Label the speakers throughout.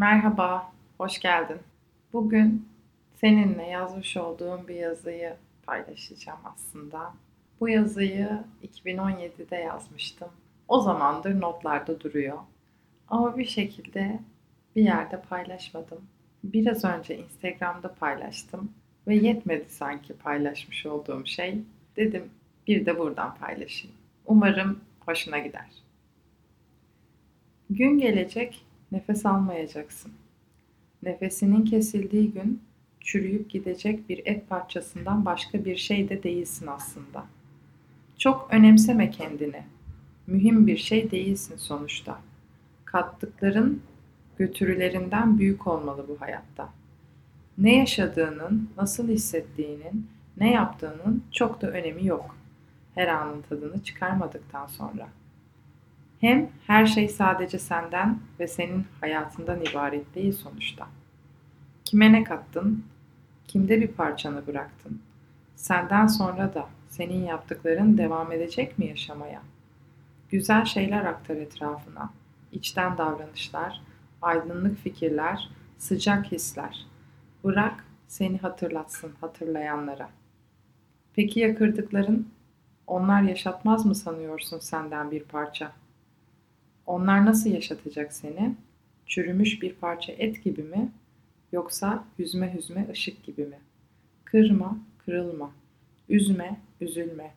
Speaker 1: Merhaba, hoş geldin. Bugün seninle yazmış olduğum bir yazıyı paylaşacağım aslında. Bu yazıyı 2017'de yazmıştım. O zamandır notlarda duruyor. Ama bir şekilde bir yerde paylaşmadım. Biraz önce Instagram'da paylaştım ve yetmedi sanki paylaşmış olduğum şey. Dedim bir de buradan paylaşayım. Umarım hoşuna gider. Gün gelecek nefes almayacaksın. Nefesinin kesildiği gün çürüyüp gidecek bir et parçasından başka bir şey de değilsin aslında. Çok önemseme kendini. Mühim bir şey değilsin sonuçta. Kattıkların götürülerinden büyük olmalı bu hayatta. Ne yaşadığının, nasıl hissettiğinin, ne yaptığının çok da önemi yok. Her anın tadını çıkarmadıktan sonra.'' Hem her şey sadece senden ve senin hayatından ibaret değil sonuçta. Kime ne kattın? Kimde bir parçanı bıraktın? Senden sonra da senin yaptıkların devam edecek mi yaşamaya? Güzel şeyler aktar etrafına. İçten davranışlar, aydınlık fikirler, sıcak hisler. Bırak seni hatırlatsın hatırlayanlara. Peki ya kırdıkların? Onlar yaşatmaz mı sanıyorsun senden bir parça?'' Onlar nasıl yaşatacak seni? Çürümüş bir parça et gibi mi? Yoksa hüzme hüzme ışık gibi mi? Kırma, kırılma. Üzme, üzülme.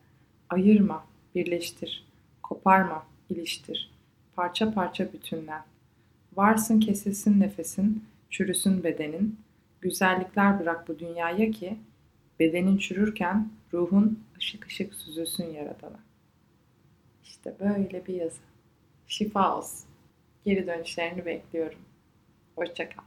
Speaker 1: Ayırma, birleştir. Koparma, iliştir. Parça parça bütünlen. Varsın kesilsin nefesin, çürüsün bedenin. Güzellikler bırak bu dünyaya ki bedenin çürürken ruhun ışık ışık süzülsün yaradana. İşte böyle bir yazı. Şifa olsun. Geri dönüşlerini bekliyorum. Hoşçakal.